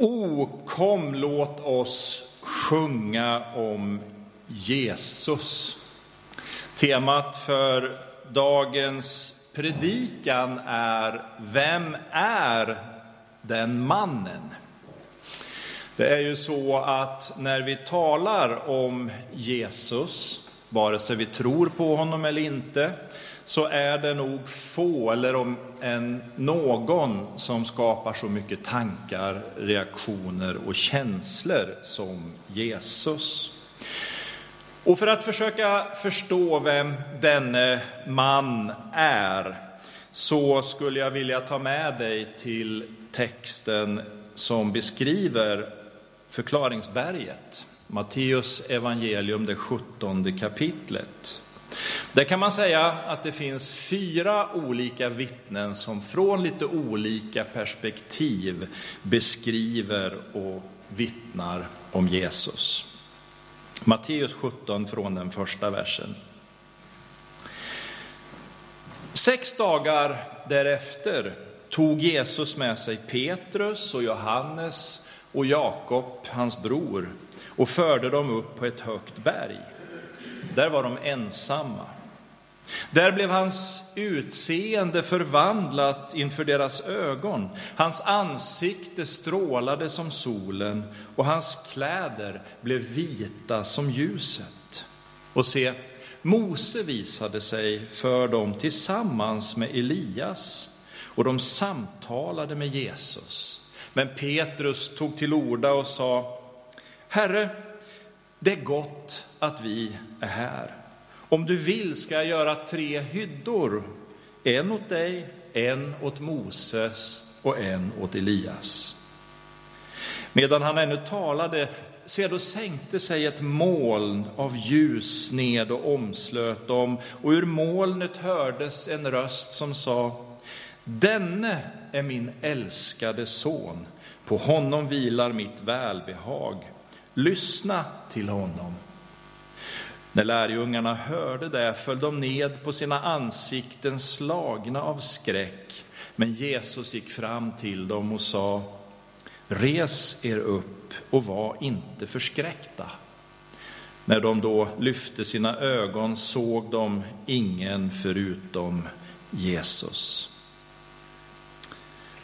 O, kom låt oss sjunga om Jesus. Temat för dagens predikan är Vem är den mannen? Det är ju så att när vi talar om Jesus, vare sig vi tror på honom eller inte, så är det nog få, eller om en någon, som skapar så mycket tankar, reaktioner och känslor som Jesus. Och för att försöka förstå vem denne man är, så skulle jag vilja ta med dig till texten som beskriver förklaringsberget. Matteus evangelium, det sjuttonde kapitlet. Där kan man säga att det finns fyra olika vittnen som från lite olika perspektiv beskriver och vittnar om Jesus. Matteus 17 från den första versen. Sex dagar därefter tog Jesus med sig Petrus och Johannes och Jakob, hans bror, och förde dem upp på ett högt berg. Där var de ensamma. Där blev hans utseende förvandlat inför deras ögon. Hans ansikte strålade som solen och hans kläder blev vita som ljuset. Och se, Mose visade sig för dem tillsammans med Elias och de samtalade med Jesus. Men Petrus tog till orda och sa, Herre, det är gott att vi är här. Om du vill ska jag göra tre hyddor, en åt dig, en åt Moses och en åt Elias. Medan han ännu talade, se då sänkte sig ett moln av ljus ned och omslöt dem, och ur molnet hördes en röst som sa, denne är min älskade son, på honom vilar mitt välbehag. Lyssna till honom. När lärjungarna hörde det föll de ned på sina ansikten slagna av skräck. Men Jesus gick fram till dem och sa, res er upp och var inte förskräckta. När de då lyfte sina ögon såg de ingen förutom Jesus.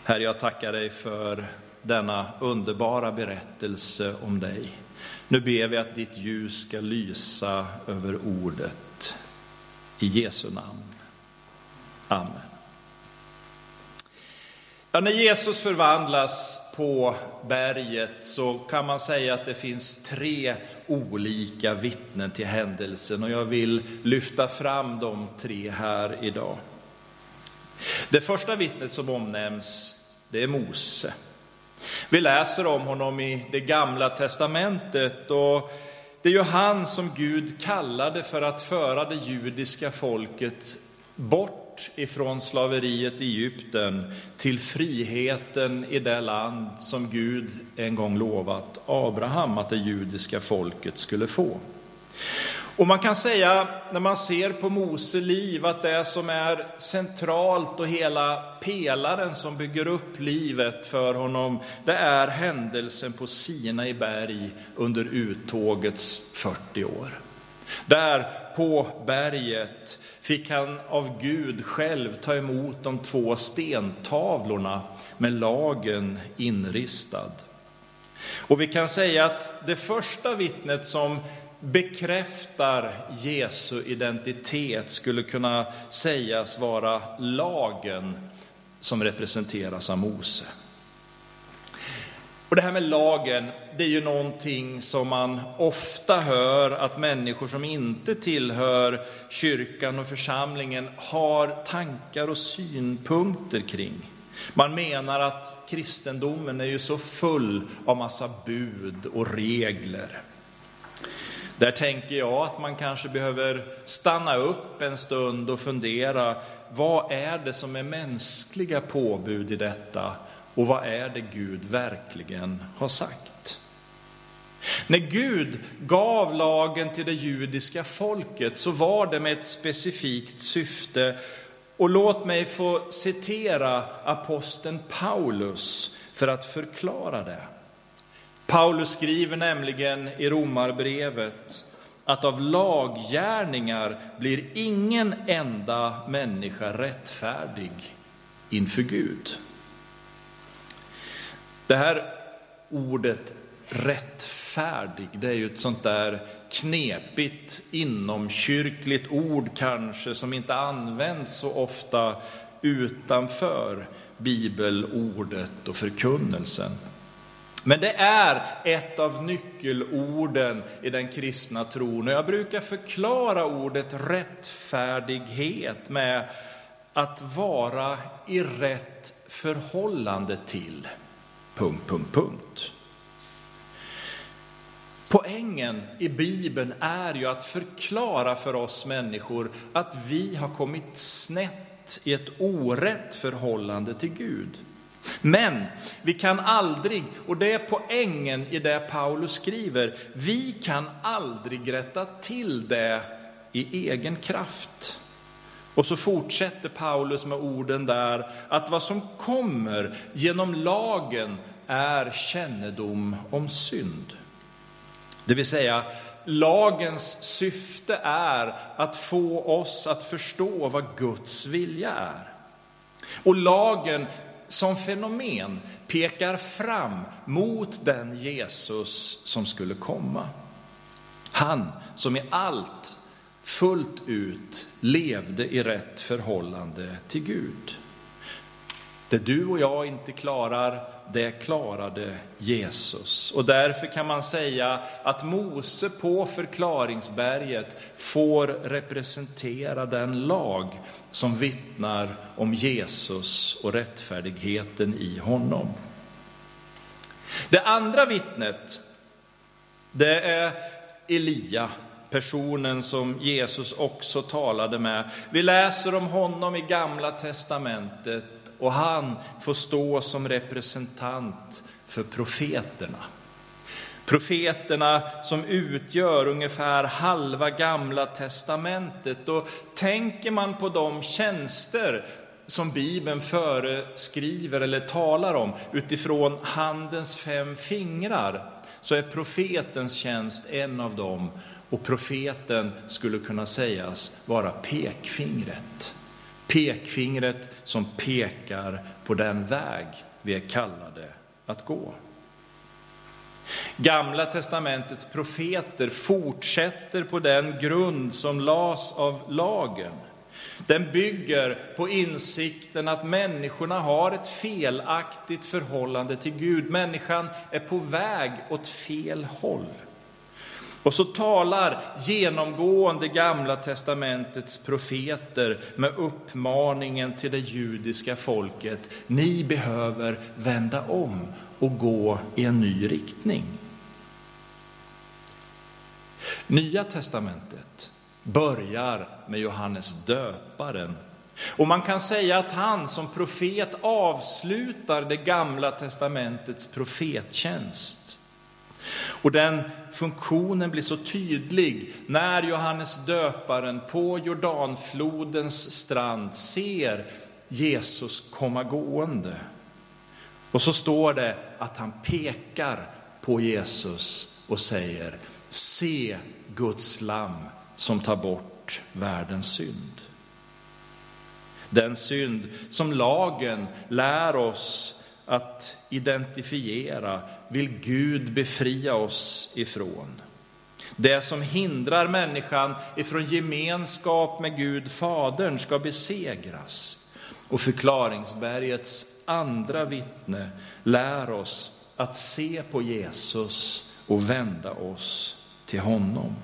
Herre, jag tackar dig för denna underbara berättelse om dig. Nu ber vi att ditt ljus ska lysa över ordet. I Jesu namn. Amen. Ja, när Jesus förvandlas på berget så kan man säga att det finns tre olika vittnen till händelsen och jag vill lyfta fram de tre här idag. Det första vittnet som omnämns, det är Mose. Vi läser om honom i det gamla testamentet och det är ju han som Gud kallade för att föra det judiska folket bort ifrån slaveriet i Egypten till friheten i det land som Gud en gång lovat Abraham att det judiska folket skulle få. Och man kan säga, när man ser på Mose liv, att det som är centralt och hela pelaren som bygger upp livet för honom, det är händelsen på Sina i berg under uttågets 40 år. Där på berget fick han av Gud själv ta emot de två stentavlorna med lagen inristad. Och vi kan säga att det första vittnet som bekräftar Jesu identitet skulle kunna sägas vara lagen som representeras av Mose. Och det här med lagen, det är ju någonting som man ofta hör att människor som inte tillhör kyrkan och församlingen har tankar och synpunkter kring. Man menar att kristendomen är ju så full av massa bud och regler. Där tänker jag att man kanske behöver stanna upp en stund och fundera, vad är det som är mänskliga påbud i detta och vad är det Gud verkligen har sagt? När Gud gav lagen till det judiska folket så var det med ett specifikt syfte. Och låt mig få citera aposteln Paulus för att förklara det. Paulus skriver nämligen i Romarbrevet att av laggärningar blir ingen enda människa rättfärdig inför Gud. Det här ordet rättfärdig, det är ju ett sånt där knepigt inomkyrkligt ord kanske som inte används så ofta utanför bibelordet och förkunnelsen. Men det är ett av nyckelorden i den kristna tron. Och jag brukar förklara ordet rättfärdighet med att vara i rätt förhållande till... Punkt, punkt, punkt. Poängen i Bibeln är ju att förklara för oss människor att vi har kommit snett i ett orätt förhållande till Gud. Men vi kan aldrig, och det är poängen i det Paulus skriver, vi kan aldrig rätta till det i egen kraft. Och så fortsätter Paulus med orden där, att vad som kommer genom lagen är kännedom om synd. Det vill säga, lagens syfte är att få oss att förstå vad Guds vilja är. Och lagen som fenomen pekar fram mot den Jesus som skulle komma. Han som i allt fullt ut levde i rätt förhållande till Gud. Det du och jag inte klarar, det klarade Jesus. Och därför kan man säga att Mose på förklaringsberget får representera den lag som vittnar om Jesus och rättfärdigheten i honom. Det andra vittnet, det är Elia, personen som Jesus också talade med. Vi läser om honom i Gamla testamentet och han får stå som representant för profeterna. Profeterna som utgör ungefär halva gamla testamentet. Och tänker man på de tjänster som Bibeln föreskriver eller talar om utifrån handens fem fingrar, så är profetens tjänst en av dem. Och profeten skulle kunna sägas vara pekfingret. Pekfingret som pekar på den väg vi är kallade att gå. Gamla testamentets profeter fortsätter på den grund som lades av lagen. Den bygger på insikten att människorna har ett felaktigt förhållande till Gud. Människan är på väg åt fel håll. Och så talar genomgående Gamla testamentets profeter med uppmaningen till det judiska folket, ni behöver vända om och gå i en ny riktning. Nya testamentet börjar med Johannes döparen. Och man kan säga att han som profet avslutar det gamla testamentets profettjänst. Och den funktionen blir så tydlig när Johannes döparen på Jordanflodens strand ser Jesus komma gående. Och så står det att han pekar på Jesus och säger, se Guds lam som tar bort världens synd. Den synd som lagen lär oss att identifiera vill Gud befria oss ifrån. Det som hindrar människan ifrån gemenskap med Gud Fadern ska besegras. Och förklaringsbergets andra vittne lär oss att se på Jesus och vända oss till honom.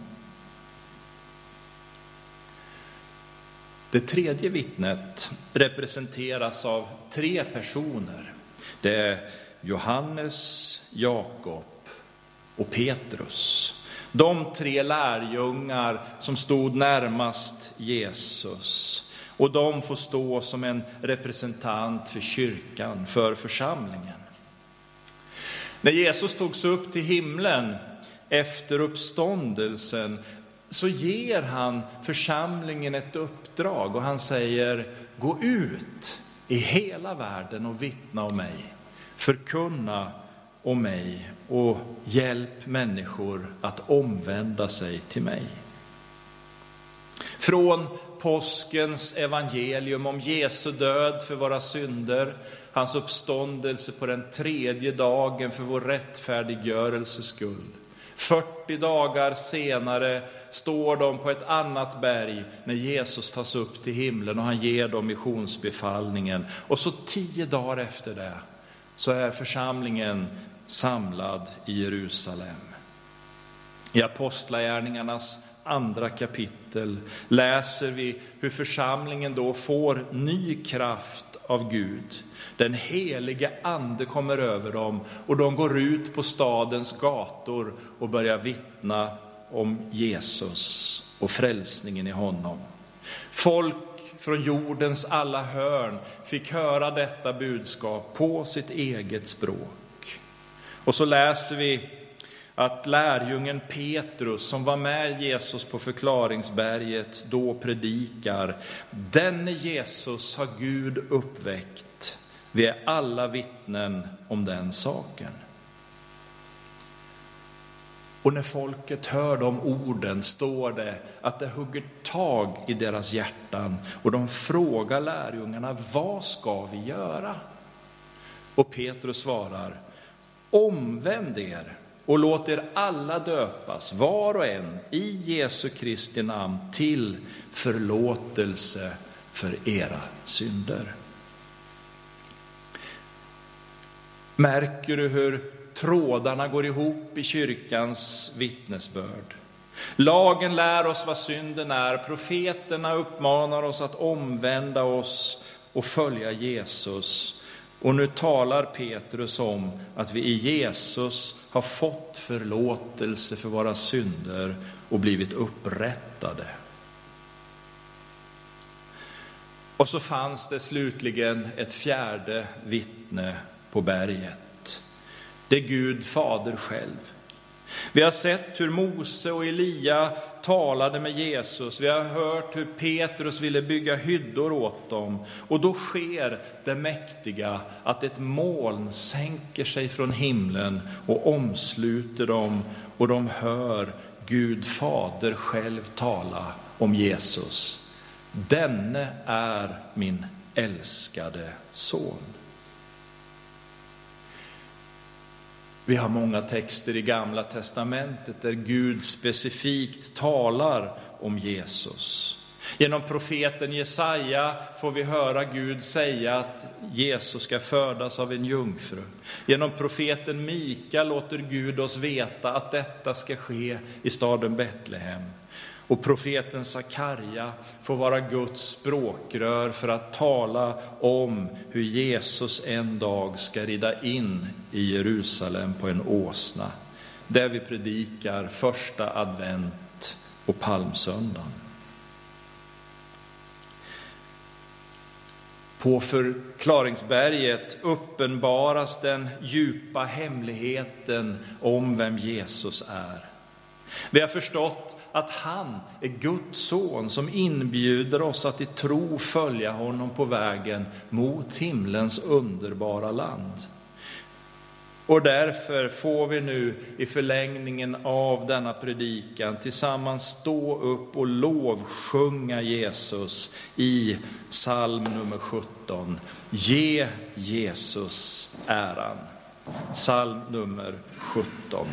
Det tredje vittnet representeras av tre personer. Det är Johannes, Jakob och Petrus. De tre lärjungar som stod närmast Jesus. Och de får stå som en representant för kyrkan, för församlingen. När Jesus togs upp till himlen efter uppståndelsen så ger han församlingen ett uppdrag och han säger gå ut i hela världen och vittna om mig. Förkunna om mig och hjälp människor att omvända sig till mig. Från påskens evangelium om Jesu död för våra synder, hans uppståndelse på den tredje dagen för vår rättfärdiggörelses skull. 40 dagar senare står de på ett annat berg när Jesus tas upp till himlen och han ger dem missionsbefallningen. Och så tio dagar efter det så är församlingen samlad i Jerusalem. I Apostlagärningarnas andra kapitel läser vi hur församlingen då får ny kraft av Gud. Den helige ande kommer över dem och de går ut på stadens gator och börjar vittna om Jesus och frälsningen i honom. Folk från jordens alla hörn fick höra detta budskap på sitt eget språk. Och så läser vi att lärjungen Petrus som var med Jesus på förklaringsberget då predikar, denne Jesus har Gud uppväckt. Vi är alla vittnen om den saken. Och när folket hör de orden står det att det hugger tag i deras hjärtan och de frågar lärjungarna, vad ska vi göra? Och Petrus svarar, omvänd er och låt er alla döpas, var och en, i Jesu Kristi namn till förlåtelse för era synder. Märker du hur trådarna går ihop i kyrkans vittnesbörd? Lagen lär oss vad synden är, profeterna uppmanar oss att omvända oss och följa Jesus. Och nu talar Petrus om att vi i Jesus har fått förlåtelse för våra synder och blivit upprättade. Och så fanns det slutligen ett fjärde vittne på berget. Det är Gud fader själv. Vi har sett hur Mose och Elia talade med Jesus. Vi har hört hur Petrus ville bygga hyddor åt dem. Och då sker det mäktiga att ett moln sänker sig från himlen och omsluter dem och de hör Gud fader själv tala om Jesus. Denne är min älskade son. Vi har många texter i Gamla testamentet där Gud specifikt talar om Jesus. Genom profeten Jesaja får vi höra Gud säga att Jesus ska födas av en jungfru. Genom profeten Mika låter Gud oss veta att detta ska ske i staden Betlehem. Och profeten Sakarja får vara Guds språkrör för att tala om hur Jesus en dag ska rida in i Jerusalem på en åsna. Där vi predikar första advent och palmsöndagen. På förklaringsberget uppenbaras den djupa hemligheten om vem Jesus är. Vi har förstått att han är Guds son som inbjuder oss att i tro följa honom på vägen mot himlens underbara land. Och därför får vi nu i förlängningen av denna predikan tillsammans stå upp och lovsjunga Jesus i psalm nummer 17. Ge Jesus äran. Psalm nummer 17.